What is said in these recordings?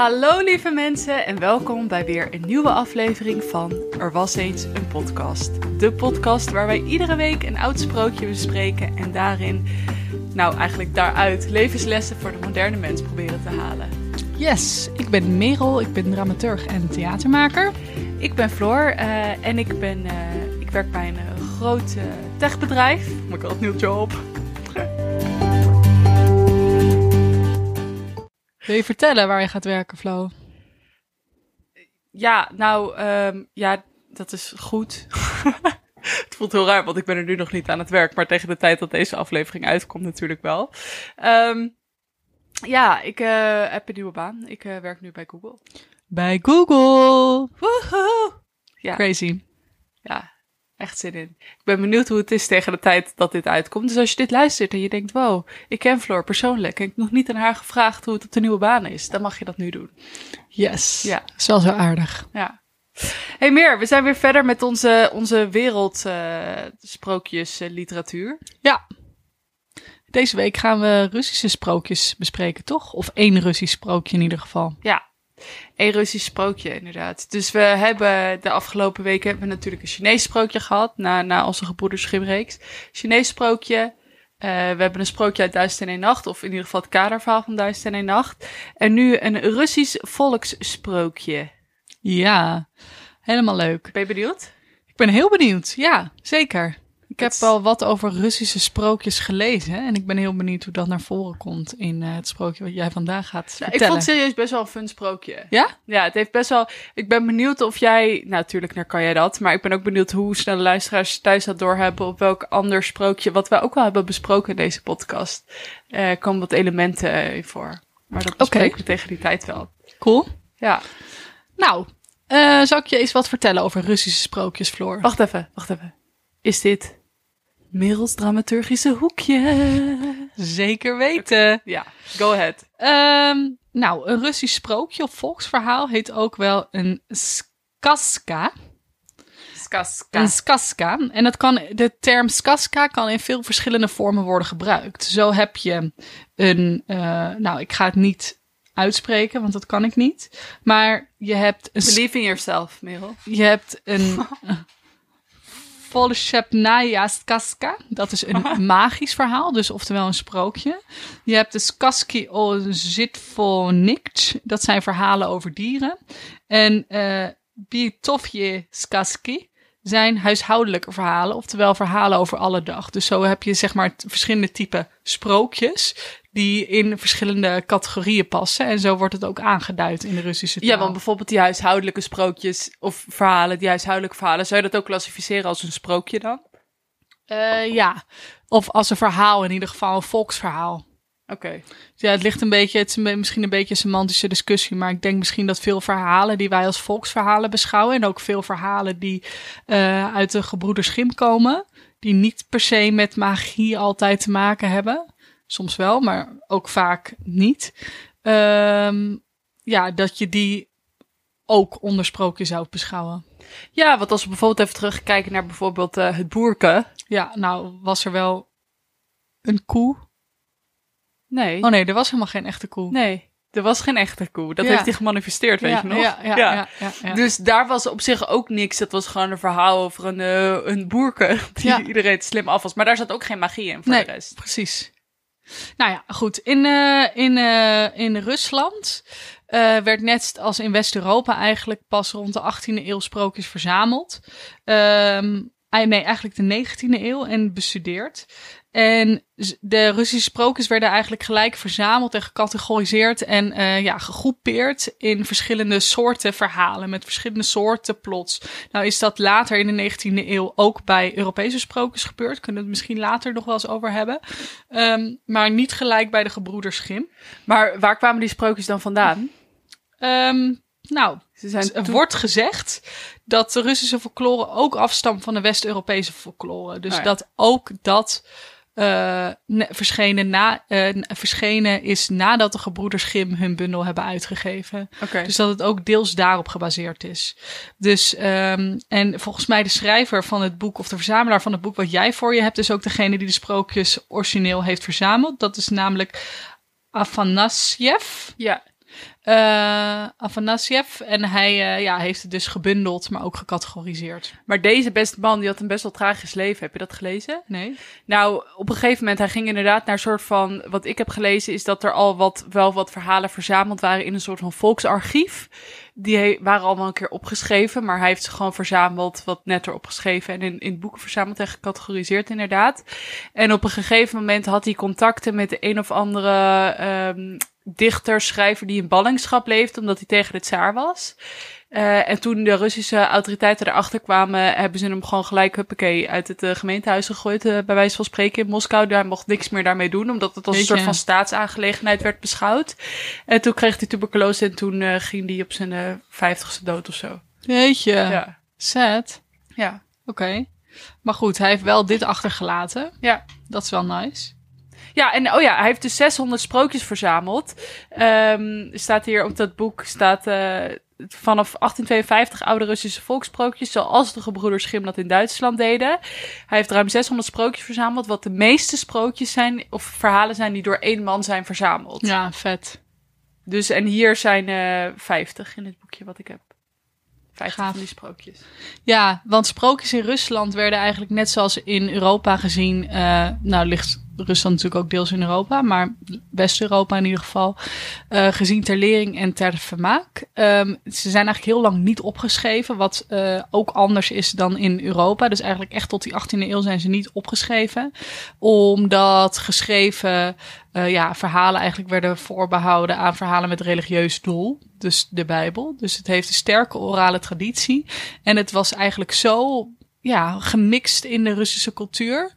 Hallo lieve mensen en welkom bij weer een nieuwe aflevering van Er was eens een podcast. De podcast waar wij iedere week een oud sprookje bespreken en daarin, nou eigenlijk daaruit, levenslessen voor de moderne mens proberen te halen. Yes, ik ben Merel, ik ben dramaturg en theatermaker. Ik ben Floor uh, en ik, ben, uh, ik werk bij een uh, groot techbedrijf. Moet ik al een nieuw job. Wil je vertellen waar je gaat werken, Flo? Ja, nou, um, ja, dat is goed. het voelt heel raar, want ik ben er nu nog niet aan het werk. Maar tegen de tijd dat deze aflevering uitkomt natuurlijk wel. Um, ja, ik uh, heb een nieuwe baan. Ik uh, werk nu bij Google. Bij Google! Woehoe! Ja. Crazy. Ja, echt zin in. Ik ben benieuwd hoe het is tegen de tijd dat dit uitkomt. Dus als je dit luistert en je denkt, wow, ik ken Floor persoonlijk en ik heb nog niet aan haar gevraagd hoe het op de nieuwe baan is, dan mag je dat nu doen. Yes. Ja. Is wel zo aardig. Ja. Hey Meer, we zijn weer verder met onze, onze wereldsprookjes uh, literatuur. Ja. Deze week gaan we Russische sprookjes bespreken, toch? Of één Russisch sprookje in ieder geval. Ja, een Russisch sprookje, inderdaad. Dus we hebben de afgelopen weken hebben we natuurlijk een Chinees sprookje gehad, na, na onze gebroeders Schimreeks. Chinees sprookje. Uh, we hebben een sprookje uit Duizend en een Nacht, of in ieder geval het kaderverhaal van Duizend en een Nacht. En nu een Russisch volkssprookje. Ja, helemaal leuk. Ben je benieuwd? Ik ben heel benieuwd, ja, zeker. Ik heb al wat over Russische sprookjes gelezen en ik ben heel benieuwd hoe dat naar voren komt in eh, het sprookje wat jij vandaag gaat Nou, ik vond het serieus best wel een fun sprookje. Ja? Ja, het heeft best wel. Ik ben benieuwd of jij. Nou, natuurlijk, naar kan jij dat. Maar ik ben ook benieuwd hoe snel de luisteraars thuis dat doorhebben. Op welk ander sprookje. Wat wij ook wel hebben besproken in deze podcast. eh komen wat elementen eh, in voor. Maar dat bespreken we tegen die tijd wel. Cool. Ja. Nou, eh zal ik je eens wat vertellen over Russische sprookjes, Floor? Wacht even, wacht even. Is dit Merels dramaturgische hoekje? Zeker weten. Ja, go ahead. Ehm, nou, een Russisch sprookje of volksverhaal heet ook wel een skaska. Skaska. Een skaska. En dat kan, de term skaska kan in veel verschillende vormen worden gebruikt. Zo heb je een, eh, nou, ik ga het niet uitspreken, want dat kan ik niet. Maar je hebt een, Believe in yourself, Merel. je hebt een Volshepnaya skaska. Dat is een magisch verhaal, dus oftewel een sprookje. Je hebt de Skaski o Zitvonikch. Dat zijn verhalen over dieren. En eh Bitovje Skaski zijn huishoudelijke verhalen, oftewel verhalen over alle dag. Dus zo heb je zeg maar verschillende typen sprookjes die in verschillende categorieën passen. En zo wordt het ook aangeduid in de Russische taal. Ja, want bijvoorbeeld die huishoudelijke sprookjes of verhalen, die huishoudelijke verhalen, zou je dat ook klassificeren als een sprookje dan? Eh, ja, of als een verhaal, in ieder geval een volksverhaal. Oké. Ja, het ligt een beetje, het is misschien een beetje een semantische discussie, maar ik denk misschien dat veel verhalen die wij als volksverhalen beschouwen en ook veel verhalen die eh, uit de gebroeders Grimm komen, die niet per se met magie altijd te maken hebben, soms wel, maar ook vaak niet. Ehm, ja, dat je die ook onder sprookje zou beschouwen. Ja, want als we bijvoorbeeld even terugkijken naar bijvoorbeeld eh, het boerke. Ja, nou was er wel een koe. Nee. Oh nee, er was helemaal geen echte koe. Nee, er was geen echte koe. Dat Ja. heeft hij gemanifesteerd, weet ja, je nog? Ja, ja. Dus daar was op zich ook niks. Dat was gewoon een verhaal over een, eh, een boerke die iedereen slim af was. Maar daar zat ook geen magie in voor Nee. de rest. Precies. Nou ja, goed. In, eh, in, eh, in Rusland eh, werd net als in West-Europa eigenlijk pas rond de 18e eeuw sprookjes verzameld. Ah, nee, eigenlijk de 19e eeuw en bestudeerd. En de Russische sprookjes werden eigenlijk gelijk verzameld en gecategoriseerd en eh, ja, gegroepeerd in verschillende soorten verhalen met verschillende soorten plots. Nou is dat later in de 19e eeuw ook bij Europese sprookjes gebeurd. Kunnen we het misschien later nog wel eens over hebben. Ehm, maar niet gelijk bij de gebroeders Grimm. Maar waar kwamen die sprookjes dan vandaan? Ehm, nou, er wordt gezegd dat de Russische folklore ook afstamt van de West-Europese folklore. Dus Oh ja. dat ook dat eh, ne- verschenen, na, eh, verschenen is nadat de gebroeders Grimm hun bundel hebben uitgegeven. Dus dat het ook deels daarop gebaseerd is. Dus, ehm, en volgens mij de schrijver van het boek, of de verzamelaar van het boek wat jij voor je hebt, is ook degene die de sprookjes origineel heeft verzameld. Dat is namelijk Afanasiev. Ja. Eh Afanasiev. En hij eh, ja, heeft het dus gebundeld, maar ook gecategoriseerd. Maar deze beste man, die had een best wel tragisch leven. Heb je dat gelezen? Nee? Nou, op een gegeven moment, hij ging inderdaad naar een soort van... Wat ik heb gelezen, is dat er al wat, wel wat verhalen verzameld waren in een soort van volksarchief. Die waren allemaal een keer opgeschreven, maar hij heeft ze gewoon verzameld, wat netter opgeschreven en in, in boeken verzameld en gecategoriseerd inderdaad. En op een gegeven moment had hij contacten met de een of andere ehm, dichter, schrijver die in ballingschap leefde, omdat hij tegen de tsaar was. Eh, en toen de Russische autoriteiten erachter kwamen, hebben ze hem gewoon gelijk, huppakee, uit het eh, gemeentehuis gegooid, eh, bij wijze van spreken in Moskou. Daar mocht niks meer daarmee doen, omdat het als een soort van staatsaangelegenheid werd beschouwd. En toen kreeg hij tuberculose en toen ging hij op zijn vijftigste dood of zo. Jeetje, Ja. sad. Ja. Oké. Maar goed, hij heeft wel dit achtergelaten. Ja. Dat is wel nice. Ja, en oh ja, hij heeft dus 600 sprookjes verzameld. Ehm, staat hier op dat boek, staat eh, vanaf 1852 oude Russische volksprookjes, zoals de gebroeders Grimm dat in Duitsland deden. Hij heeft ruim 600 sprookjes verzameld, wat de meeste sprookjes zijn, of verhalen zijn die door één man zijn verzameld. Ja, vet. Dus, en hier zijn eh 50 in het boekje wat ik heb. 50 Gaaf. van die sprookjes. Ja, want sprookjes in Rusland werden eigenlijk net zoals in Europa gezien. eh, nou, ligt Rusland natuurlijk ook deels in Europa, maar West-Europa in ieder geval. eh, gezien ter lering en ter vermaak. Ehm, ze zijn eigenlijk heel lang niet opgeschreven, wat eh, ook anders is dan in Europa. Dus eigenlijk echt tot die 18e eeuw zijn ze niet opgeschreven. Omdat geschreven eh, ja, verhalen eigenlijk werden voorbehouden aan verhalen met religieus doel. Dus de Bijbel. Dus het heeft een sterke orale traditie. En het was eigenlijk zo ja, gemixt in de Russische cultuur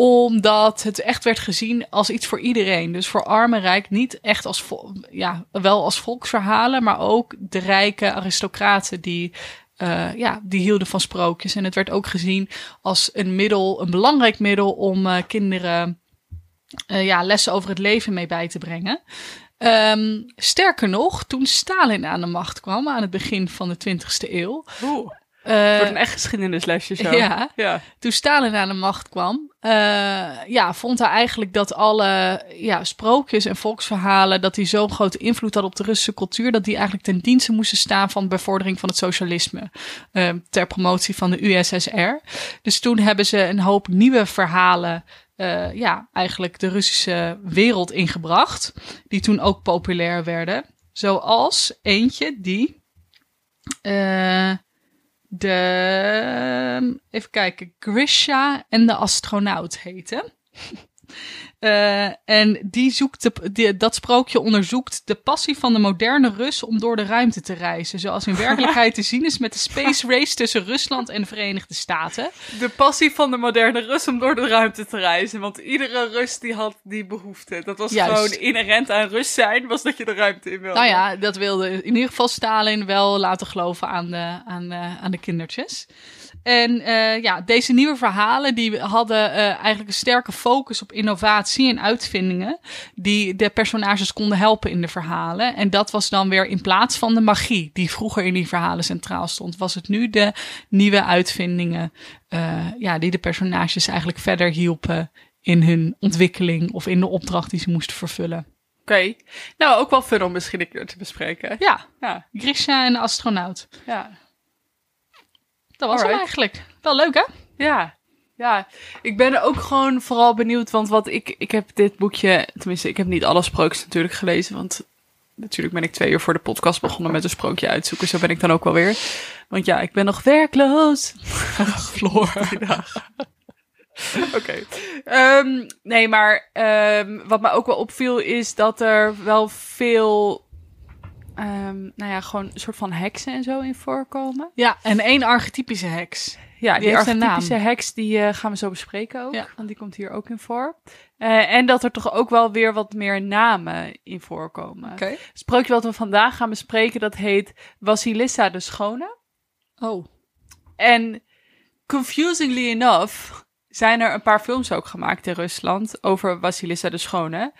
omdat het echt werd gezien als iets voor iedereen. Dus voor arm en rijk niet echt als, ja, wel als volksverhalen, maar ook de rijke aristocraten die, eh, ja, die hielden van sprookjes. En het werd ook gezien als een middel, een belangrijk middel om eh, kinderen eh, ja, lessen over het leven mee bij te brengen. Ehm, sterker nog, toen Stalin aan de macht kwam aan het begin van de 20e eeuw. Oeh, eh, het wordt een echt geschiedenislesje zo. ja. ja. toen Stalin aan de macht kwam, eh, ja, vond hij eigenlijk dat alle ja, sprookjes en volksverhalen, dat die zo'n grote invloed hadden op de Russische cultuur, dat die eigenlijk ten dienste moesten staan van bevordering van het socialisme, eh, ter promotie van de USSR. Dus toen hebben ze een hoop nieuwe verhalen, eh, ja, eigenlijk de Russische wereld ingebracht, die toen ook populair werden. Zoals eentje die, eh, even kijken, Grisha en de astronaut heette. Eh, en die zoekt de, die- dat sprookje onderzoekt de passie van de moderne Rus om door de ruimte te reizen. Zoals in werkelijkheid te zien is met de space race tussen Rusland en de Verenigde Staten. De passie van de moderne Rus om door de ruimte te reizen. Want iedere Rus die had die behoefte. Dat was Juist. gewoon inherent aan Rus zijn, was dat je de ruimte in wilde. Nou ja, dat wilde in ieder geval Stalin wel laten geloven aan de, aan, de- aan de kindertjes. En eh, ja, deze nieuwe verhalen die hadden eh, eigenlijk een sterke focus op innovatie en uitvindingen die de personages konden helpen in de verhalen. En dat was dan weer in plaats van de magie die vroeger in die verhalen centraal stond, was het nu de nieuwe uitvindingen eh, ja, die de personages eigenlijk verder hielpen in hun ontwikkeling of in de opdracht die ze moesten vervullen. Oké. Nou, ook wel fun om misschien een keer te bespreken. Ja, Ja, Grisha en de astronaut. ja. Dat was hem eigenlijk. Wel leuk, hè? Ja, ja. Ik ben ook gewoon vooral benieuwd, want wat ik, ik heb dit boekje, tenminste, ik heb niet alle sprookjes natuurlijk gelezen, want natuurlijk ben ik twee uur voor de podcast begonnen met een sprookje uitzoeken. Zo ben ik dan ook wel weer. Want ja, ik ben nog werkloos. Floor. Oké. Ehm, nee, maar ehm, wat me ook wel opviel is dat er wel veel, ehm, nou ja, gewoon een soort van heksen en zo in voorkomen. Ja, en één archetypische heks. Ja, Die archetypische heks, die eh, gaan we zo bespreken ook. Ja. Want die komt hier ook in voor. Eh, en dat er toch ook wel weer wat meer namen in voorkomen. Het sprookje wat we vandaag gaan bespreken, dat heet Vasilissa de Schone. Oh. En confusingly enough zijn er een paar films ook gemaakt in Rusland over Vasilissa de Schone.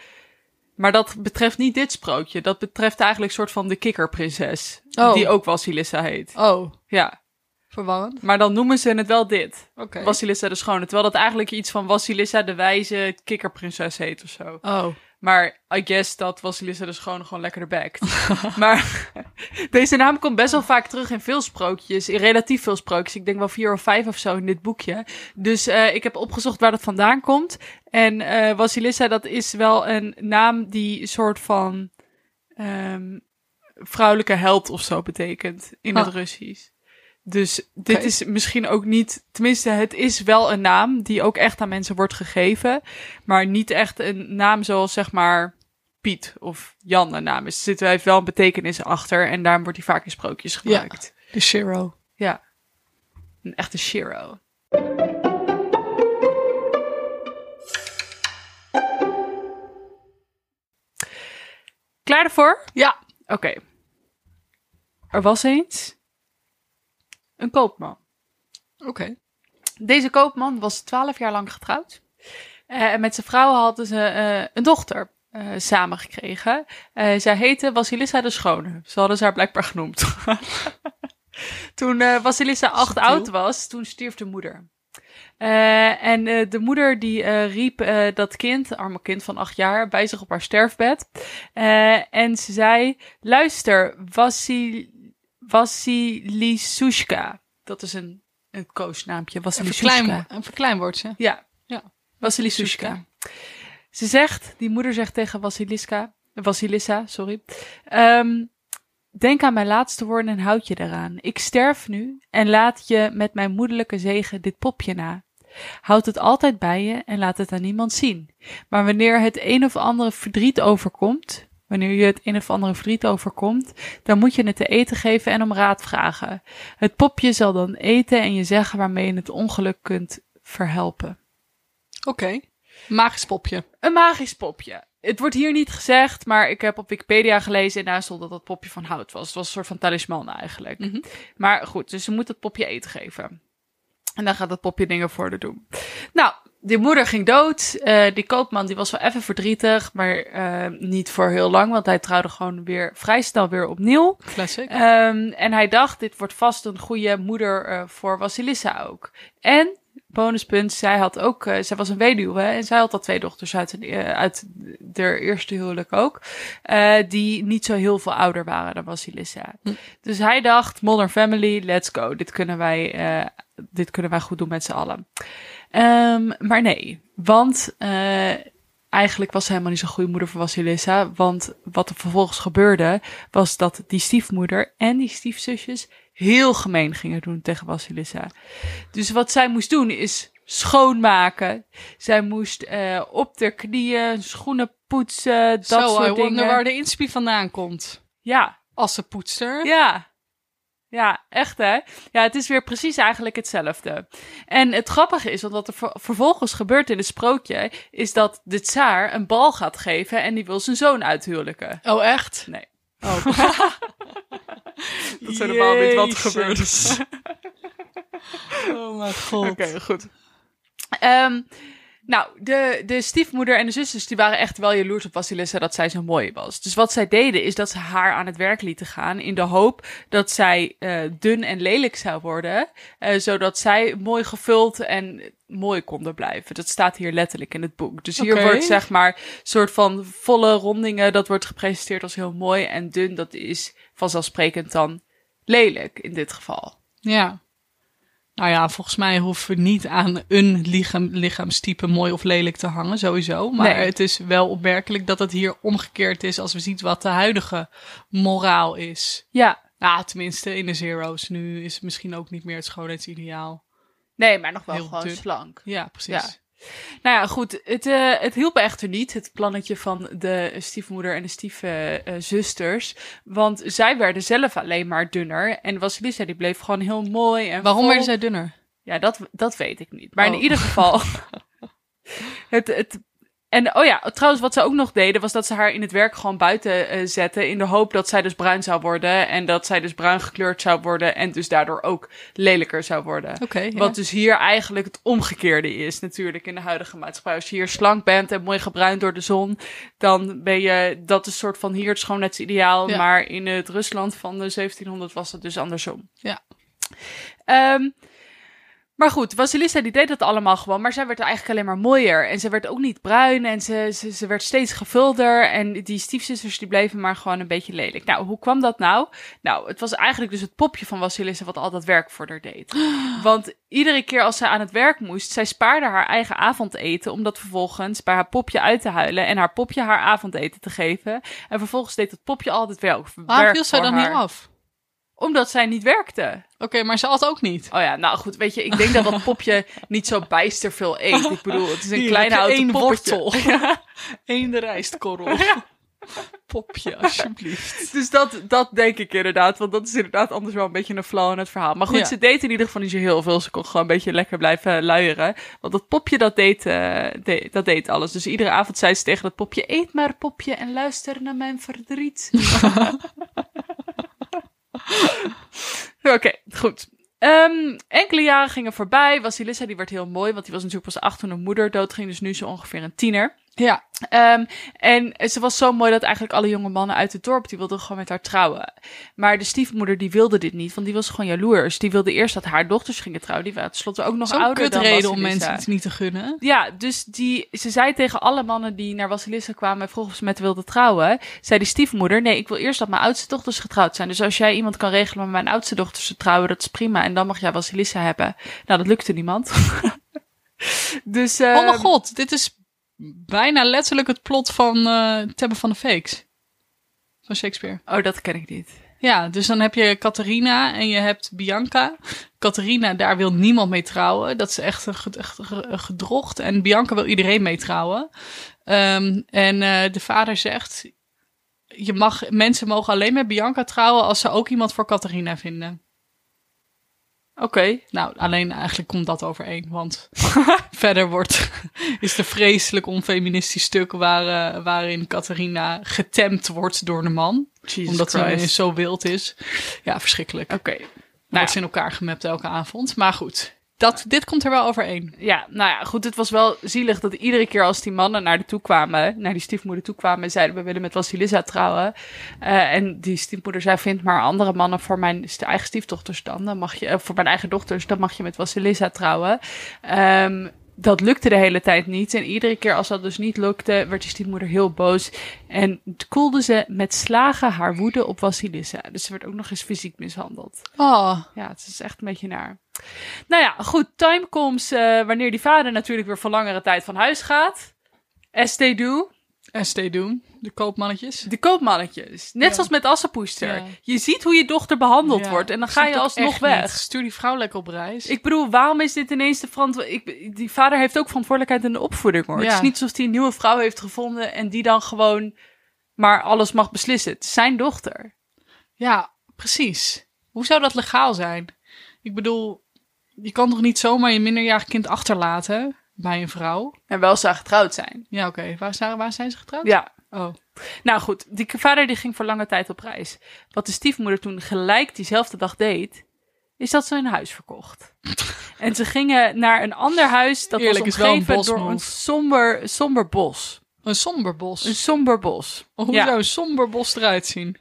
Maar dat betreft niet dit sprookje. Dat betreft eigenlijk een soort van de kikkerprinses. Oh. Die ook Vasilissa heet. Oh. Ja, Verwarrend. maar dan noemen ze het wel dit. Oké. Vasilissa de Schone. Terwijl dat eigenlijk iets van Vasilissa de Wijze kikkerprinses heet of zo. Oh. Maar I guess dat Vasilissa dus gewoon, gewoon lekker bek. maar deze naam komt best wel vaak terug in veel sprookjes. In relatief veel sprookjes. Ik denk wel vier of vijf of zo in dit boekje. Dus uh, ik heb opgezocht waar dat vandaan komt. En uh, dat is wel een naam die soort van um, vrouwelijke held of zo betekent in het Russisch. Dus dit okay. is misschien ook niet, tenminste, het is wel een naam die ook echt aan mensen wordt gegeven, maar niet echt een naam zoals zeg maar Piet of Jan een naam is. Er zit heeft wel een betekenis achter en daarom wordt hij vaak in sprookjes gebruikt. Ja, de Shiro. Ja, een echte Shiro. Klaar ervoor? Ja. Oké. Okay. Er was eens een koopman. Oké. Okay. Deze koopman was twaalf jaar lang getrouwd. Uh, en met zijn vrouw hadden ze uh, een dochter uh, samen gekregen. zij heette Vasilissa de Schone. Ze hadden ze haar blijkbaar genoemd. toen Vasilissa acht oud was, toen stierf de moeder. Uh, en uh, de moeder die uh, riep dat kind, arme kind van acht jaar, bij zich op haar sterfbed. en ze zei, luister, Vasil Vasilisushka. Dat is een, een koosnaampje. Vasilisushka. Een, verklein, een verkleinwoordje. Ja. ja. Vasilisushka. Ze zegt, die moeder zegt tegen Vasiliska, Vasilissa, sorry. Um, denk aan mijn laatste woorden en houd je eraan. Ik sterf nu en laat je met mijn moederlijke zegen dit popje na. Houd het altijd bij je en laat het aan niemand zien. Maar wanneer het een of andere verdriet overkomt, Wanneer je het een of andere verdriet overkomt, dan moet je het te eten geven en om raad vragen. Het popje zal dan eten en je zeggen waarmee je het ongeluk kunt verhelpen. Oké. Okay. Magisch popje. Een magisch popje. Het wordt hier niet gezegd, maar ik heb op Wikipedia gelezen en daar stond dat het popje van hout was. Het was een soort van talisman eigenlijk. Mm -hmm. Maar goed, dus je moet het popje eten geven. En dan gaat het popje dingen voor de doen. Nou, die moeder ging dood. Uh, die koopman die was wel even verdrietig, maar uh, niet voor heel lang, want hij trouwde gewoon weer vrij snel weer opnieuw. Classic. Um, en hij dacht, dit wordt vast een goede moeder uh, voor Vasilissa ook. En, bonuspunt, zij had ook, zij was een weduwe en zij had al twee dochters uit, uit haar eerste huwelijk ook, die niet zo heel veel ouder waren dan Vasilissa. Hm. Dus hij dacht, Modern Family, let's go. Dit kunnen wij, dit kunnen wij goed doen met z'n allen. Um, maar nee, want uh, eigenlijk was ze helemaal niet zo'n goede moeder voor Vasilissa. Want wat er vervolgens gebeurde, was dat die stiefmoeder en die stiefzusjes heel gemeen gingen doen tegen Vasilissa. Dus wat zij moest doen is schoonmaken. Zij moest uh, op de knieën schoenen poetsen, dat Zo, soort I dingen. wonder waar de inspi vandaan komt. Ja. Als ze poetster. Ja. Ja, echt hè? Ja, het is weer precies eigenlijk hetzelfde. En het grappige is, want wat er vervolgens gebeurt in het sprookje, is dat de tsaar een bal gaat geven en die wil zijn zoon uithuwelijken. Oh, echt? Nee. Oh. dat is helemaal niet wat er gebeurt. oh mijn god. Oké, okay, goed. Um, nou, de, de stiefmoeder en de zusters die waren echt wel jaloers op Vasilissa dat zij zo mooi was. Dus wat zij deden is dat ze haar aan het werk lieten gaan in de hoop dat zij uh, dun en lelijk zou worden, uh, zodat zij mooi gevuld en mooi konden blijven. Dat staat hier letterlijk in het boek. Dus hier okay. wordt zeg maar soort van volle rondingen, dat wordt gepresenteerd als heel mooi en dun, dat is vanzelfsprekend dan lelijk in dit geval. Ja. Nou ja, volgens mij hoeven we niet aan een lichaam, lichaamstype mooi of lelijk te hangen, sowieso. Maar nee. het is wel opmerkelijk dat het hier omgekeerd is als we zien wat de huidige moraal is. Ja. Nou, tenminste in de zero's. Nu is het misschien ook niet meer het schoonheidsideaal. Nee, maar nog wel Heel gewoon dun. slank. Ja, precies. Ja. Nou ja, goed. Het, uh, het hielp echter niet, het plannetje van de stiefmoeder en de stiefzusters. Uh, want zij werden zelf alleen maar dunner. En Vasilissa die bleef gewoon heel mooi en Waarom vol. werden zij dunner? Ja, dat, dat weet ik niet. Maar oh. in ieder geval... het, het en oh ja, trouwens, wat ze ook nog deden, was dat ze haar in het werk gewoon buiten uh, zetten. In de hoop dat zij dus bruin zou worden. En dat zij dus bruin gekleurd zou worden. En dus daardoor ook lelijker zou worden. Okay, Wat ja. dus hier eigenlijk het omgekeerde is, natuurlijk, in de huidige maatschappij. Als je hier slank bent en mooi gebruind door de zon, dan ben je, dat is soort van hier het schoonheidsideaal. Ja. Maar in het Rusland van de 1700 was dat dus andersom. Ja. Um, Maar goed, Vasilissa die deed dat allemaal gewoon, maar zij werd eigenlijk alleen maar mooier. En ze werd ook niet bruin en ze, ze, ze werd steeds gevulder. En die stiefzusters die bleven maar gewoon een beetje lelijk. Nou, hoe kwam dat nou? Nou, het was eigenlijk dus het popje van Vasilissa wat al dat werk voor haar deed. Want iedere keer als zij aan het werk moest, zij spaarde haar eigen avondeten om dat vervolgens bij haar popje uit te huilen en haar popje haar avondeten te geven. En vervolgens deed het popje altijd wel. Waarom viel zij dan niet af? Omdat zij niet werkte. Oké, maar ze had ook niet. Oh ja, nou goed, weet je, ik denk dat dat popje niet zo bijster veel eet. Ik bedoel, het is een Hier, kleine heb je houten één poppetje. wortel. Eén rijstkorrel. Popje, alsjeblieft. Dus dat, dat denk ik inderdaad, want dat is inderdaad anders wel een beetje een flow in het verhaal. Maar goed, Ja. ze deed in ieder geval niet zo heel veel. Ze kon gewoon een beetje lekker blijven luieren. Want dat popje, dat deed, eh, de- dat deed alles. Dus iedere avond zei ze tegen dat popje, eet maar popje en luister naar mijn verdriet. Oké, goed. Ehm, enkele jaren gingen voorbij. Vasilissa die werd heel mooi, want die was natuurlijk pas acht toen haar moeder doodging. Dus nu ze ongeveer een tiener. Ja, Ehm, en ze was zo mooi dat eigenlijk alle jonge mannen uit het dorp, die wilden gewoon met haar trouwen. Maar de stiefmoeder, die wilde dit niet, want die was gewoon jaloers. Die wilde eerst dat haar dochters gingen trouwen. Die waren tenslotte ook nog ouder dan kutreden om mensen iets niet te gunnen. Ja, dus die, ze zei tegen alle mannen die naar Vasilissa kwamen en vroegen of ze met wilden trouwen, zei die stiefmoeder, nee, ik wil eerst dat mijn oudste dochters getrouwd zijn. Dus als jij iemand kan regelen om met mijn oudste dochters te trouwen, dat is prima. En dan mag jij Vasilissa hebben. Nou, dat lukte niemand. dus, oh mijn ehm, god, dit is bijna letterlijk het plot van eh Tebben van de Fakes. Van Shakespeare. Oh, dat ken ik niet. Ja, dus dan heb je Catharina en je hebt Bianca. Catharina, daar wil niemand mee trouwen. Dat is echt een gedrocht. En Bianca wil iedereen mee trouwen. Ehm, en eh, de vader zegt... Je mag, mensen mogen alleen met Bianca trouwen als ze ook iemand voor Catharina vinden. Oké. Nou, alleen eigenlijk komt dat overeen. Want verder wordt, is er vreselijk onfeministisch stuk waar, eh, waarin Catharina getemd wordt door de man. Jesus omdat ze Christ. zo wild is. Ja, verschrikkelijk. Oké. Nou, Nou wordt ze in elkaar gemapt elke avond. Maar goed, dat, dit komt er wel overeen. Ja, nou ja, goed. Het was wel zielig dat iedere keer als die mannen naar de toe kwamen, naar die stiefmoeder toe kwamen en zeiden: We willen met Vasilissa trouwen. Eh, en die stiefmoeder zei: Vind maar andere mannen voor mijn eigen stiefdochters dan. Dan mag je, eh, voor mijn eigen dochters, dan mag je met Vasilissa trouwen. Ehm, dat lukte de hele tijd niet. En iedere keer als dat dus niet lukte, werd die stiefmoeder heel boos. En koelde ze met slagen haar woede op Vasilissa. Dus ze werd ook nog eens fysiek mishandeld. Oh, Ja, het is echt een beetje naar. Nou ja, goed. Time comes eh, wanneer die vader natuurlijk weer voor langere tijd van huis gaat. As they do. ST doen, de koopmannetjes. De koopmannetjes. Net Ja. zoals met Assepoester. Ja. Je ziet hoe je dochter behandeld Ja, wordt en dan ga je alsnog weg. niet. Stuur die vrouw lekker op reis. Ik bedoel, waarom is dit ineens de verantwoordelijkheid? Die vader heeft ook verantwoordelijkheid in de opvoeding hoor. Het is niet alsof hij een nieuwe vrouw heeft gevonden en die dan gewoon maar alles mag beslissen. Het is zijn dochter. Ja, precies. Hoe zou dat legaal zijn? Ik bedoel, je kan toch niet zomaar je minderjarig kind achterlaten bij een vrouw? En wel zou getrouwd zijn. Ja, oké. Waar, zijn- waar zijn ze getrouwd? Ja, Oh. Nou goed, die vader die ging voor lange tijd op reis. Wat de stiefmoeder toen gelijk diezelfde dag deed, is dat ze hun huis verkocht. en ze gingen naar een ander huis dat Eerlijk, was wel een omgeven door een somber, somber bos. Een somber bos. Een somber bos. Hoe ja. zou een somber bos eruit zien?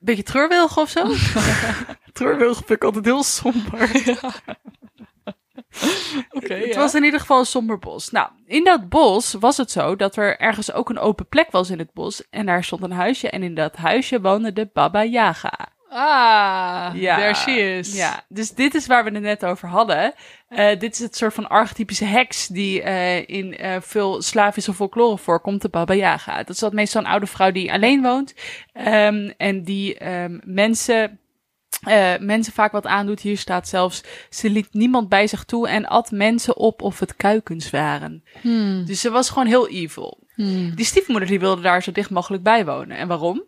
Beetje treurwillig of zo? treurwillig vind ik altijd heel somber. Het ja. was in ieder geval een somber bos. Nou, in dat bos was het zo dat er ergens ook een open plek was in het bos. En daar stond een huisje. En in dat huisje woonde de Baba Yaga. Ah, there she is. Ja, dus dit is waar we het net over hadden. Eh, dit is het soort van archetypische heks die eh, in eh, veel Slavische folklore voorkomt, de Baba Yaga. Dat is dat meestal een oude vrouw die alleen woont ehm, en die ehm, mensen, eh, mensen vaak wat aandoet. Hier staat zelfs, ze liet niemand bij zich toe en at mensen op of het kuikens waren. Hmm. Dus ze was gewoon heel evil. Hmm. Die stiefmoeder die wilde daar zo dicht mogelijk bij wonen. En waarom?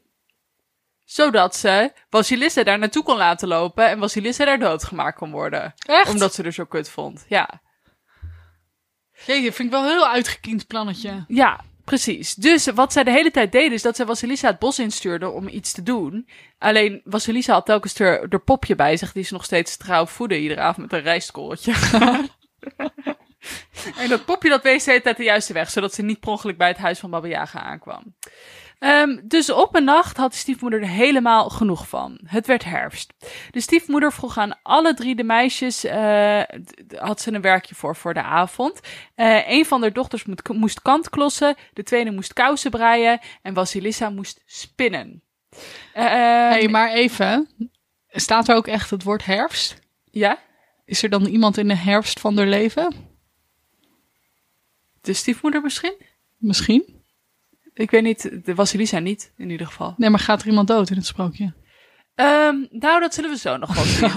Zodat ze Vasilissa daar naartoe kon laten lopen en Vasilissa daar doodgemaakt kon worden. Echt? Omdat ze er zo kut vond. Ja, Jeetje, vind ik wel een heel uitgekiend plannetje. ja precies. Dus wat zij de hele tijd deed is dat ze Vasilissa het bos instuurde om iets te doen. Alleen Vasilissa had telkens haar, haar popje bij zich die ze nog steeds trouw voedde iedere avond met een rijstkorreltje. en dat popje dat wees de hele tijd de juiste weg, zodat ze niet per ongeluk bij het huis van Baba Yaga aankwam. Ehm, dus op een nacht had de stiefmoeder er helemaal genoeg van. Het werd herfst. De stiefmoeder vroeg aan alle drie de meisjes, eh, had ze een werkje voor voor de avond. Eh een van de dochters moest kantklossen, de tweede moest kousen breien en Vasilissa moest spinnen. Ehm, hey, maar even. Staat er ook echt het woord herfst? Ja, Is er dan iemand in de herfst van haar leven? de stiefmoeder misschien? Misschien. Ik weet niet, de Vasilissa niet, in ieder geval. Nee, maar gaat er iemand dood in het sprookje? Ehm, nou, dat zullen we zo nog wel zien.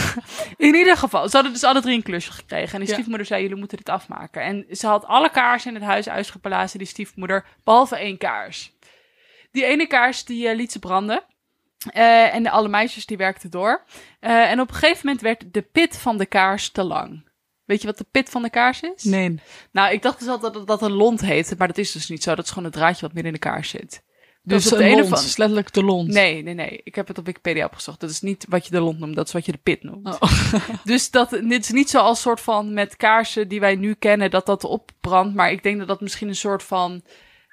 In ieder geval, ze hadden dus alle drie een klusje gekregen. En die Ja. stiefmoeder zei, jullie moeten dit afmaken. En ze had alle kaarsen in het huis uitgeblazen, die stiefmoeder, behalve één kaars. Die ene kaars, die eh, liet ze branden. Eh, en de, alle meisjes, die werkten door. Eh, en op een gegeven moment werd de pit van de kaars te lang. Weet je wat de pit van de kaars is? Nee. Nou, ik dacht dus altijd dat dat een lont heette, maar dat is dus niet zo. Dat is gewoon het draadje wat midden in de kaars zit. Dus op op de ene lont, van- is letterlijk de lont. Nee, nee, nee. Ik heb het op Wikipedia opgezocht. Dat is niet wat je de lont noemt, dat is wat je de pit noemt. Oh. Dus dat, dit is niet zoals soort van met kaarsen die wij nu kennen, dat dat opbrandt. Maar ik denk dat dat misschien een soort van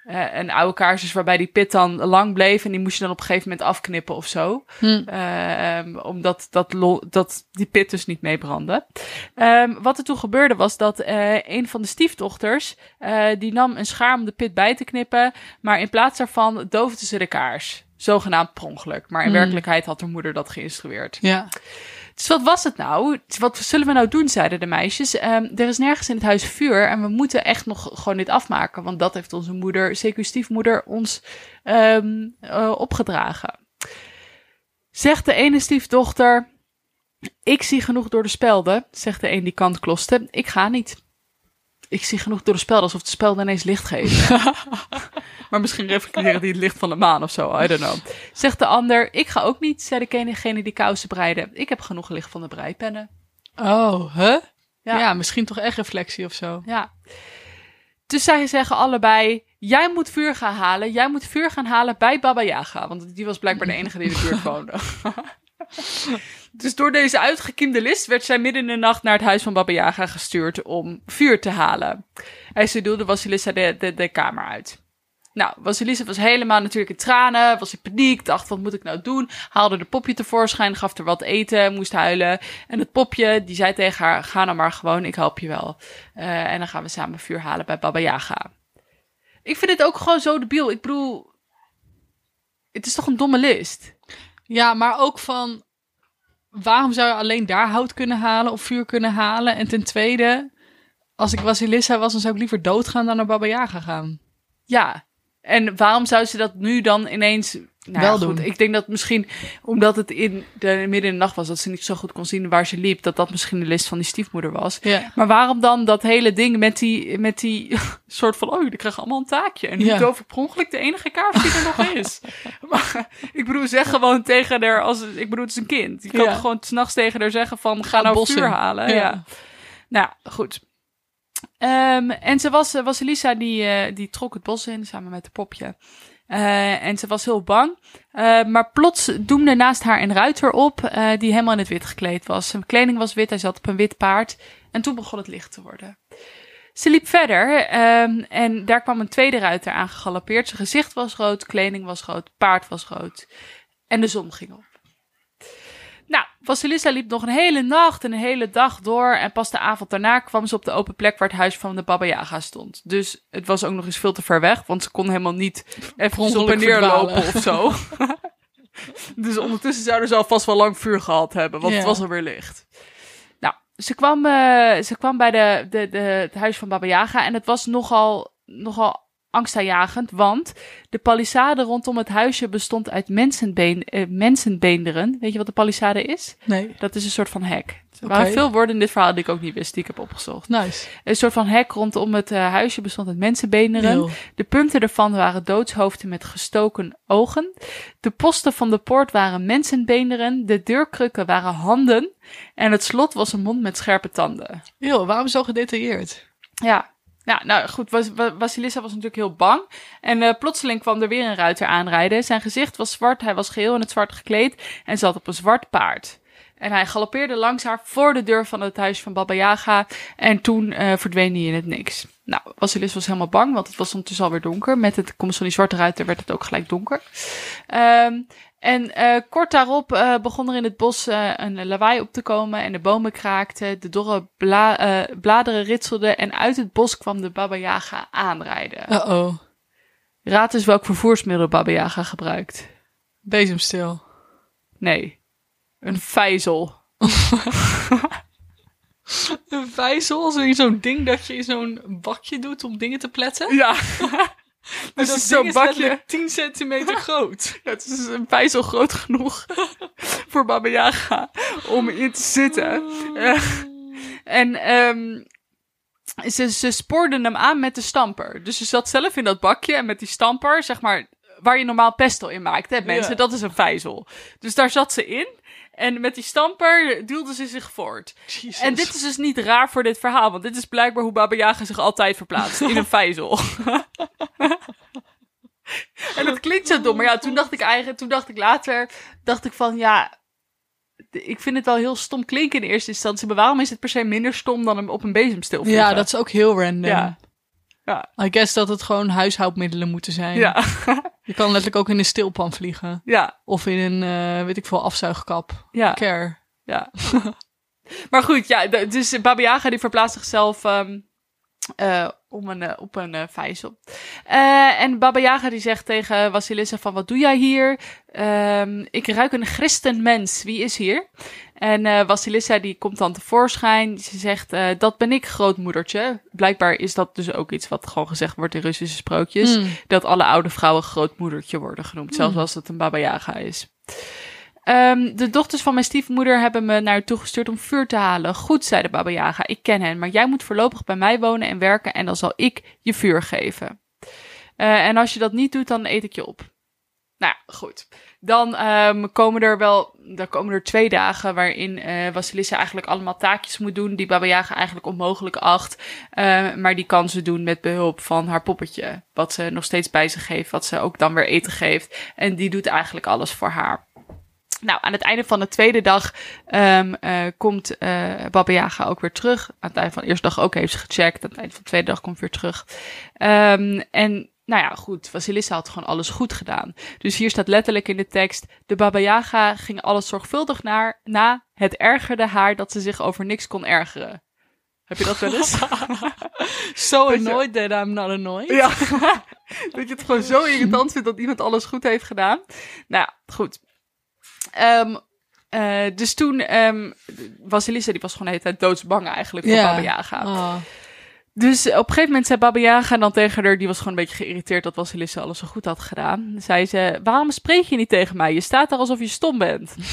eh, een oude kaars is waarbij die pit dan lang bleef. En die moest je dan op een gegeven moment afknippen of zo. Hm. Ehm, omdat dat, lo- dat die pit dus niet meebrandde. Ehm, wat er toen gebeurde was dat eh, een van de stiefdochters, eh, die nam een schaar om de pit bij te knippen. Maar in plaats daarvan doofde ze de kaars. Zogenaamd per ongeluk. Maar in Hmm. werkelijkheid had haar moeder dat geïnstrueerd. Ja. Dus wat was het nou? Wat zullen we nou doen, zeiden de meisjes. Ehm, er is nergens in het huis vuur en we moeten echt nog gewoon dit afmaken. Want dat heeft onze moeder, zeker stiefmoeder, ons eh, opgedragen. Zegt de ene stiefdochter, ik zie genoeg door de spelden. Zegt de een die kant kloste, ik ga niet. Ik zie genoeg door de spelden, alsof de spelden ineens licht geven. maar misschien reflecteren die het licht van de maan of zo, I don't know. Zegt de ander, ik ga ook niet, zei degene die kousen breide. Ik heb genoeg licht van de breipennen. Oh, huh? Ja. Ja. misschien toch echt reflectie of zo. Ja. Dus zij zeggen allebei, jij moet vuur gaan halen. Jij moet vuur gaan halen bij Baba Yaga. Want die was blijkbaar de enige die in de buurt woonde. dus door deze uitgekiemde list werd zij midden in de nacht naar het huis van Baba Yaga gestuurd om vuur te halen. Hij stuurde Vasilissa de, de, de kamer uit. Nou, Vasilissa was helemaal natuurlijk in tranen, was in paniek, dacht wat moet ik nou doen? Haalde de popje tevoorschijn, gaf er wat eten, moest huilen. En het popje, die zei tegen haar, ga nou maar gewoon, ik help je wel. Eh, en dan gaan we samen vuur halen bij Baba Yaga. Ik vind dit ook gewoon zo debiel. Ik bedoel, het is toch een domme list? Ja, maar ook van... Waarom zou je alleen daar hout kunnen halen of vuur kunnen halen? En ten tweede, als ik Wasilissa was, dan zou ik liever doodgaan dan naar Baba Yaga gaan. Ja. En waarom zou ze dat nu dan ineens nou ja, goed, doen. Ik denk dat misschien omdat het in de midden in de nacht was, dat ze niet zo goed kon zien waar ze liep, dat dat misschien de list van die stiefmoeder was. Ja. Maar waarom dan dat hele ding met die, met die soort van, oh, jullie krijgen allemaal een taakje. En nu Ja. doof ik per ongeluk de enige kaars die er nog is. Maar ik bedoel, zeg gewoon tegen haar, als, ik bedoel, het is een kind. Je kan Ja. gewoon s'nachts tegen haar zeggen van, ga nou bos vuur halen. Ja. Nou, goed. Ehm, en ze was, was Elisa, die, eh, die trok het bos in samen met de popje. Eh, en ze was heel bang. Eh, maar plots doemde naast haar een ruiter op, eh, die helemaal in het wit gekleed was. Zijn kleding was wit, hij zat op een wit paard. En toen begon het licht te worden. Ze liep verder ehm, en daar kwam een tweede ruiter aangegalopeerd. Zijn gezicht was rood, kleding was rood, paard was rood. En de zon ging op. Nou, Vasilissa liep nog een hele nacht en een hele dag door. En pas de avond daarna kwam ze op de open plek waar het huis van de Baba Yaga stond. Dus het was ook nog eens veel te ver weg, want ze kon helemaal niet even op en neer lopen of zo. dus ondertussen zouden ze alvast wel lang vuur gehad hebben, want het was alweer licht. Nou, ze kwam, eh, ze kwam bij de, de, de, het huis van Baba Yaga en het was nogal, nogal angstaanjagend, want de palissade rondom het huisje bestond uit mensenbeen, eh, mensenbeenderen. Weet je wat de palissade is? Nee. Dat is een soort van hek. Er waren veel woorden in dit verhaal die ik ook niet wist, die ik heb opgezocht. Nice. Een soort van hek rondom het eh, huisje bestond uit mensenbeenderen. Heel. De punten ervan waren doodshoofden met gestoken ogen. De posten van de poort waren mensenbeenderen. De deurkrukken waren handen. En het slot was een mond met scherpe tanden. Heel, waarom zo gedetailleerd? Ja. Ja, nou goed, Was- was natuurlijk heel bang. En eh, plotseling kwam er weer een ruiter aanrijden. Zijn gezicht was zwart, hij was geheel in het zwart gekleed en zat op een zwart paard. En hij galoppeerde langs haar voor de deur van het huis van Baba Yaga. En toen uh, verdween hij in het niks. Nou, Vasilis was helemaal bang, want het was ondertussen alweer donker. Met het komst van die zwarte ruiter werd het ook gelijk donker. Um, en uh, kort daarop uh, begon er in het bos uh, een lawaai op te komen en de bomen kraakten, de dorre bla bladeren ritselden en uit het bos kwam de Baba Yaga aanrijden. Uh-oh. Raad eens welk vervoersmiddel Baba Yaga gebruikt. Bezemstil. Nee. Een vijzel. een vijzel? Zo'n ding dat je in zo'n bakje doet om dingen te pletten? Ja. Dus dat zo'n bakje 10 centimeter groot. Ja, het is een vijzel groot genoeg voor Baba Yaga om in te zitten. Uh, en um, ze, ze spoorden hem aan met de stamper. Dus ze zat zelf in dat bakje en met die stamper, zeg maar, waar je normaal pesto in maakt, hè mensen, ja. dat is een vijzel. Dus daar zat ze in. En met die stamper duwde ze zich voort. Jesus. En dit is dus niet raar voor dit verhaal, want dit is blijkbaar hoe Baba Yaga zich altijd verplaatst. In een vijzel. en dat klinkt zo dom, maar ja, toen dacht ik eigenlijk, toen dacht ik later, dacht ik van, ja, ik vind het wel heel stom klinken in eerste instantie, maar waarom is het per se minder stom dan hem op een bezemstil? Ja, dat is ook heel random. Ja. Ja. I guess dat het gewoon huishoudmiddelen moeten zijn. Ja. Je kan letterlijk ook in een stilpan vliegen. Ja. Of in een, uh, weet ik veel, afzuigkap. Ja. Care. Ja. maar goed, ja, dus Baba Yaga die verplaatst zichzelf um, uh, om een, uh, op een uh, vijzel. en Baba Yaga die zegt tegen Vasilissa van, wat doe jij hier? Um, ik ruik een christenmens. Wie is hier? En Vasilissa die komt dan tevoorschijn. Ze zegt, dat ben ik, grootmoedertje. Blijkbaar is dat dus ook iets wat gewoon gezegd wordt in Russische sprookjes. Mm. Dat alle oude vrouwen grootmoedertje worden genoemd. Mm. Zelfs als het een Baba Yaga is. Um, de dochters van mijn stiefmoeder hebben me naar u toegestuurd om vuur te halen. Goed, zei de Baba ik ken hen. Maar jij moet voorlopig bij mij wonen en werken en dan zal ik je vuur geven. Uh, en als je dat niet doet, dan eet ik je op. Nou ja, goed. Dan um, komen er wel, dan komen er twee dagen waarin uh, eigenlijk allemaal taakjes moet doen die Baba Yaga eigenlijk onmogelijk acht. Uh, maar die kan ze doen met behulp van haar poppetje, wat ze nog steeds bij zich heeft, wat ze ook dan weer eten geeft. En die doet eigenlijk alles voor haar. Nou, aan het einde van de tweede dag um, uh, komt uh, Baba Yaga ook weer terug. Aan het einde van de eerste dag ook heeft ze gecheckt. Aan het einde van de tweede dag komt weer terug. Um, en nou ja, goed, Vasilissa had gewoon alles goed gedaan. Dus hier staat letterlijk in de tekst: De Baba Yaga ging alles zorgvuldig naar, na. Het ergerde haar dat ze zich over niks kon ergeren. Heb je dat wel eens? so annoyed that I'm not annoyed. Ja, dat je het gewoon zo irritant vindt dat iemand alles goed heeft gedaan. Nou goed. Um, uh, dus toen, um, Vasilissa die was gewoon de hele tijd doodsbang eigenlijk voor Ja. Baba Yaga. Oh. Dus op een gegeven moment zei Baba Yaga dan tegen haar, die was gewoon een beetje geïrriteerd dat Vasilissa alles zo goed had gedaan. Zei ze, waarom spreek je niet tegen mij? Je staat daar alsof je stom bent.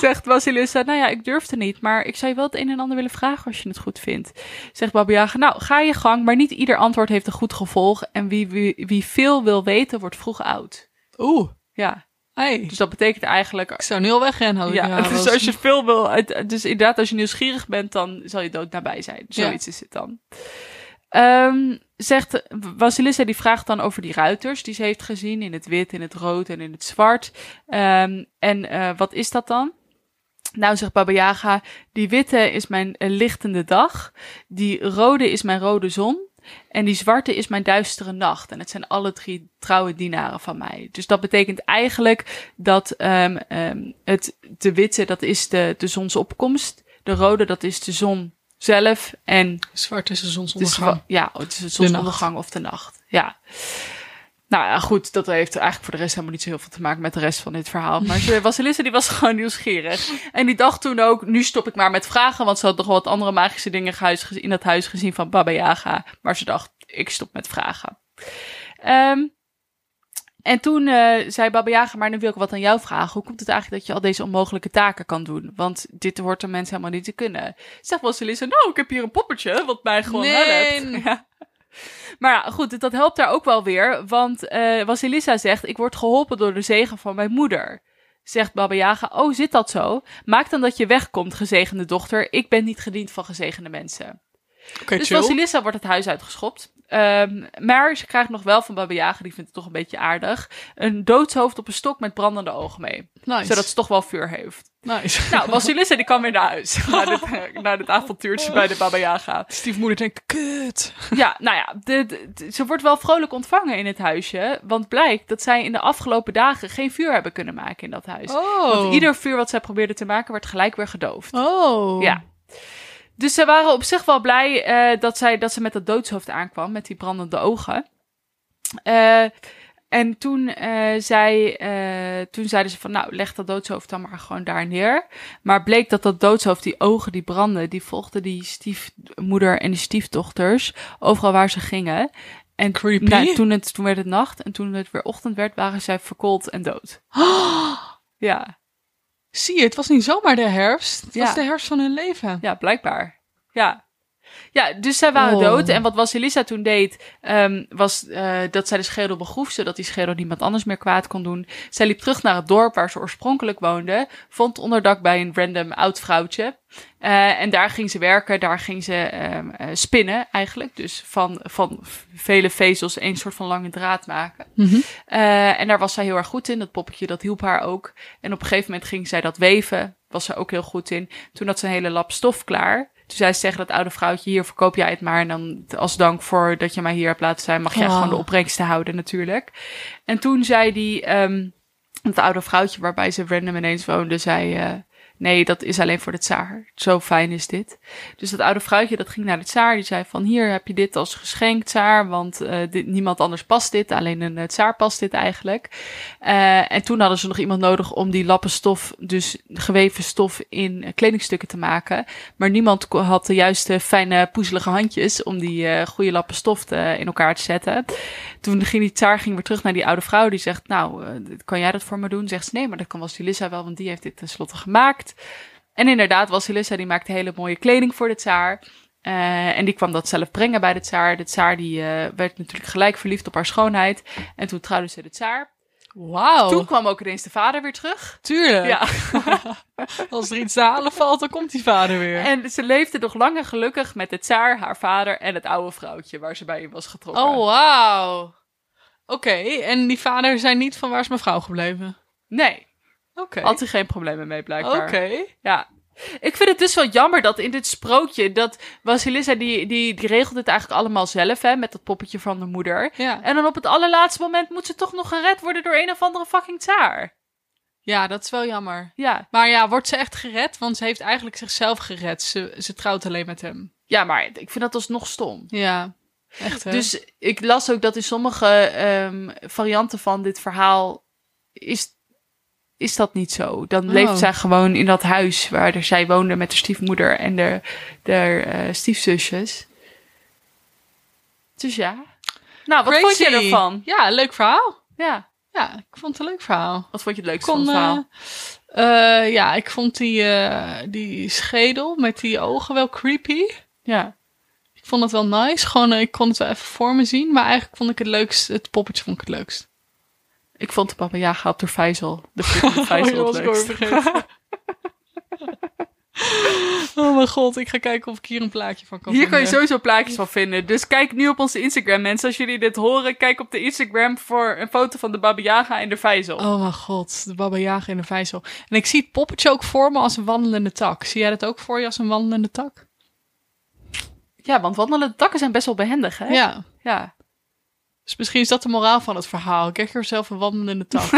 Zegt Vasilissa, nou ja, ik durfde niet, maar ik zou je wel het een en ander willen vragen als je het goed vindt. Zegt Baba Yaga, nou, ga je gang, maar niet ieder antwoord heeft een goed gevolg. En wie, wie, wie veel wil weten, wordt vroeg oud. Oeh. Ja, Hey. dus dat betekent eigenlijk Ik zou nu al wegrennen. ja, Ja, dus als je veel wil, dus inderdaad, als je nieuwsgierig bent, dan zal je dood nabij zijn. Zoiets is het dan. Ehm, zegt Vasilissa, die vraagt dan over die ruiters die ze heeft gezien in het wit, in het rood en in het zwart. Ehm, en eh, wat is dat dan? Nou, zegt Baba Yaga, die witte is mijn eh, lichtende dag, die rode is mijn rode zon en die zwarte is mijn duistere nacht. En het zijn alle drie trouwe dienaren van mij. Dus dat betekent eigenlijk dat ehm ehm het, de witte, dat is de, de zonsopkomst. De rode, dat is de zon zelf. En Zwart is de de zonsondergang. ja, het is de zonsondergang of de nacht. Ja. Nou ja, goed, dat heeft eigenlijk voor de rest helemaal niet zo heel veel te maken met de rest van dit verhaal. Maar Vasilissa die was gewoon nieuwsgierig. En die dacht toen ook, nu stop ik maar met vragen, want ze had nog wat andere magische dingen in dat huis gezien van Baba Yaga. Maar ze dacht, ik stop met vragen. Ehm en toen eh, zei Baba Yaga, maar nu wil ik wat aan jou vragen. Hoe komt het eigenlijk dat je al deze onmogelijke taken kan doen? Want dit hoort de mensen helemaal niet te kunnen. Zegt Vasilissa, nou, ik heb hier een poppetje, wat mij gewoon Nee. helpt. Ja. Maar ja, goed, dat helpt daar ook wel weer. Want Vasilissa zegt, ik word geholpen door de zegen van mijn moeder. Zegt Baba Yaga, oh, zit dat zo? Maak dan dat je wegkomt, gezegende dochter. Ik ben niet gediend van gezegende mensen. Dus chill. Wordt het huis uitgeschopt. Ehm, maar ze krijgt nog wel van Baba Yaga, die vindt het toch een beetje aardig, een doodshoofd op een stok met brandende ogen mee. Nice. Zodat ze toch wel vuur heeft. nice. Nou, Vasilissa die kan weer naar huis. naar, dit, dit avontuurtje bij de Baba Yaga. Stiefmoeder denkt, kut. Ja, nou ja, de, de- de- ze wordt wel vrolijk ontvangen in het huisje. Want blijkt dat zij in de afgelopen dagen geen vuur hebben kunnen maken in dat huis. Oh. Want ieder vuur wat zij probeerde te maken, werd gelijk weer gedoofd. Oh. Ja. Dus ze waren op zich wel blij eh, dat, zij, dat ze met dat doodshoofd aankwam, met die brandende ogen. Eh, en toen, eh, zei, eh, toen zeiden ze van, nou, leg dat doodshoofd dan maar gewoon daar neer. Maar bleek dat dat doodshoofd, die ogen die brandden, die volgden die stiefmoeder en die stiefdochters overal waar ze gingen. En Creepy. nou, toen, het, toen werd het nacht en toen het weer ochtend werd, waren zij verkoold en dood. Ja, Zie je, het was niet zomaar de herfst. Het Ja. was de herfst van hun leven. Ja, blijkbaar. Ja. Ja, dus zij waren Oh. dood. En wat Vasilisa toen deed, ehm, was eh, dat zij de schedel begroef, zodat die schedel niemand anders meer kwaad kon doen. Zij liep terug naar het dorp waar ze oorspronkelijk woonde, vond onderdak bij een random oud vrouwtje. Eh, en daar ging ze werken, daar ging ze ehm, eh, spinnen eigenlijk. Dus van, van vele vezels één soort van lange draad maken. Mhm. En daar was zij heel erg goed in. Dat poppetje, dat hielp haar ook. En op een gegeven moment ging zij dat weven. Was ze ook heel goed in. Toen had ze een hele lap stof klaar. Toen zei ze tegen dat oude vrouwtje, hier verkoop jij het maar. En dan als dank voor dat je mij hier hebt laten zijn, mag jij Oh. gewoon de opbrengsten houden natuurlijk. En toen zei die, ehm het oude vrouwtje waarbij ze random ineens woonde, zei... eh, Nee, dat is alleen voor de tsaar. Zo fijn is dit. Dus dat oude vrouwtje dat ging naar de tsaar. Die zei van hier heb je dit als geschenk, tsaar. Want eh, dit, niemand anders past dit. Alleen een eh, tsaar past dit eigenlijk. Eh, en toen hadden ze nog iemand nodig om die lappen stof, dus geweven stof, in kledingstukken te maken. Maar niemand had de juiste fijne poezelige handjes om die eh, goede lappen stof te, in elkaar te zetten. Toen ging die tsaar ging weer terug naar die oude vrouw. Die zegt, nou, kan jij dat voor me doen? Zegt ze, nee, maar dat kan Vasilissa wel, want die heeft dit tenslotte gemaakt. En inderdaad, Vasilissa die maakte hele mooie kleding voor de tsaar. Eh, en die kwam dat zelf brengen bij de tsaar. De tsaar die eh, werd natuurlijk gelijk verliefd op haar schoonheid. En toen trouwde ze de tsaar. Wauw. Toen kwam ook ineens de vader weer terug. Tuurlijk. Ja. Als er iets te halen valt, dan komt die vader weer. En ze leefde nog lang en gelukkig met de tsaar, haar vader en het oude vrouwtje waar ze bij in was getrokken. Oh, wauw. Oké, en die vader zei niet van waar is mijn vrouw gebleven? Nee, Oké. had hij geen problemen mee blijkbaar. Oké. Ja. Ik vind het dus wel jammer dat in dit sprookje, dat Vasilissa, die, die, die regelt het eigenlijk allemaal zelf, hè, met dat poppetje van de moeder. Ja. En dan op het allerlaatste moment moet ze toch nog gered worden door een of andere fucking tsaar. ja, dat is wel jammer. Ja. Maar ja, wordt ze echt gered? Want ze heeft eigenlijk zichzelf gered. Ze, ze trouwt alleen met hem. ja, maar ik vind dat alsnog stom. Ja, echt hè? Dus ik las ook dat in sommige ehm, varianten van dit verhaal is, is dat niet zo. Dan Oh. leeft zij gewoon in dat huis waar er, zij woonde met haar stiefmoeder en de, de eh, stiefzusjes. Dus ja. Nou, wat vond je ervan? Ja, leuk verhaal. Ja. Ja, ik vond het een leuk verhaal. Wat vond je het leukste Kon, van het verhaal? eh, eh, ja, ik vond die, die schedel met die ogen wel creepy. ja. Ik vond het wel nice. Gewoon, ik kon het wel even voor me zien. Maar eigenlijk vond ik het leukst, het poppetje vond ik het leukst. Ik vond de Papa Jaga op de vijzel. De vijzel Oh, was oh mijn god, ik ga kijken of ik hier een plaatje van kan Hier kan je sowieso plaatjes van vinden. Dus kijk nu op onze Instagram, mensen. Als jullie dit horen, kijk op de Instagram voor een foto van de Baba Yaga en de vijzel. Oh mijn god, de Baba Yaga in de vijzel. En ik zie het poppetje ook voor me als een wandelende tak. Zie jij dat ook voor je als een wandelende tak? Ja, want wandelende takken zijn best wel behendig, hè? Ja. Ja. Dus misschien is dat de moraal van het verhaal. Kijk jezelf een wandelende tak.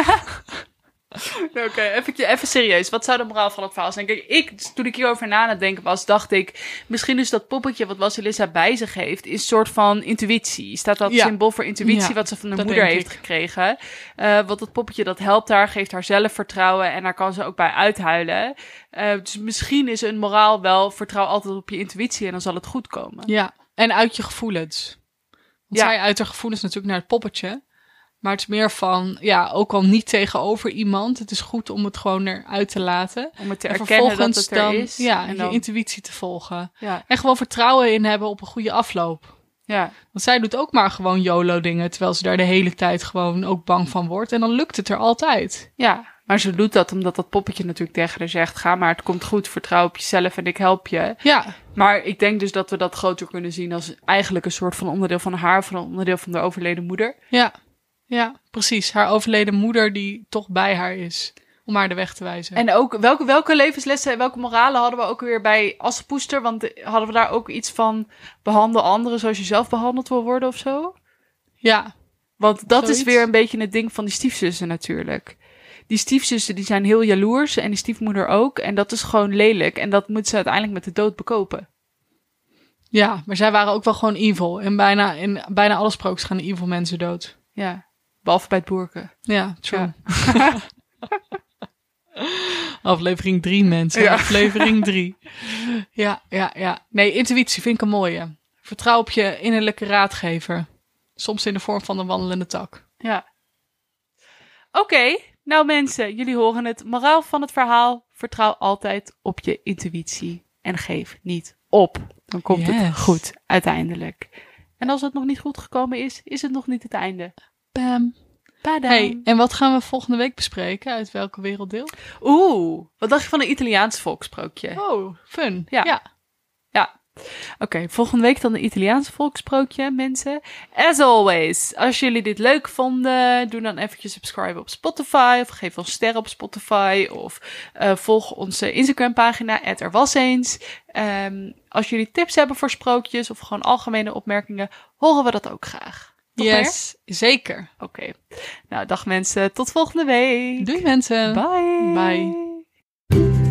Oké, even, even serieus. Wat zou de moraal van het verhaal zijn? Kijk, ik, toen ik hierover na aan het denken was, dacht ik... Misschien is dat poppetje wat Vasilissa bij zich heeft... is een soort van intuïtie. Staat dat Ja. symbool voor intuïtie Ja, wat ze van haar moeder heeft ik. gekregen. Eh want dat poppetje dat helpt haar, geeft haar zelfvertrouwen... en daar kan ze ook bij uithuilen. Eh, dus misschien is een moraal wel... vertrouw altijd op je intuïtie en dan zal het goed komen. ja, en uit je gevoelens. Want zij uit haar gevoelens natuurlijk naar het poppetje. Maar het is meer van, ja, ook al niet tegenover iemand. Het is goed om het gewoon eruit te laten. Om het te en erkennen dat vervolgens het er dan, is. ja, en je dan, intuïtie te volgen. ja, En gewoon vertrouwen in hebben op een goede afloop. ja. Want zij doet ook maar gewoon YOLO dingen, terwijl ze daar de hele tijd gewoon ook bang van wordt. En dan lukt het er altijd. Ja, Maar ze doet dat omdat dat poppetje natuurlijk tegen haar zegt: ga maar, het komt goed, vertrouw op jezelf en ik help je. Ja, Maar ik denk dus dat we dat groter kunnen zien als eigenlijk een soort van onderdeel van haar, van een onderdeel van de overleden moeder. ja, ja, precies. Haar overleden moeder die toch bij haar is. Om haar de weg te wijzen. En ook welke, welke levenslessen en welke moralen hadden we ook weer bij Assepoester? Want hadden we daar ook iets van behandel anderen zoals je zelf behandeld wil worden of zo? ja, Want dat Zoiets. is weer een beetje het ding van die stiefzussen natuurlijk. Die stiefzussen die zijn heel jaloers en die stiefmoeder ook. En dat is gewoon lelijk. En dat moet ze uiteindelijk met de dood bekopen. ja, maar zij waren ook wel gewoon evil. En bijna, in bijna alle sprookjes gaan evil mensen dood. Ja, behalve bij het boerken. Ja, true. Ja. Aflevering 3, mensen. Ja. Aflevering 3. Ja, ja, ja. Nee, intuïtie vind ik een mooie. Vertrouw op je innerlijke raadgever. Soms in de vorm van een wandelende tak. Ja. Oké, nou mensen, jullie horen het. Moraal van het verhaal: vertrouw altijd op je intuïtie en geef niet op. Dan komt het goed uiteindelijk. En als het nog niet goed gekomen is, is het nog niet het einde. Bam. Padam. Hey, en wat gaan we volgende week bespreken? Uit welke werelddeel? Oeh, wat dacht je van een Italiaans volksprookje? Oh, fun. Ja. ja. Oké, volgende week dan een Italiaans volksprookje, mensen. As always, als jullie dit leuk vonden, doe dan eventjes subscribe op Spotify of geef ons sterren op Spotify of eh, volg onze Instagram pagina er was eens. Ehm, als jullie tips hebben voor sprookjes of gewoon algemene opmerkingen, horen we dat ook graag. Yes, zeker. Oké. Nou, dag mensen, tot volgende week. Doei mensen. Bye. Bye.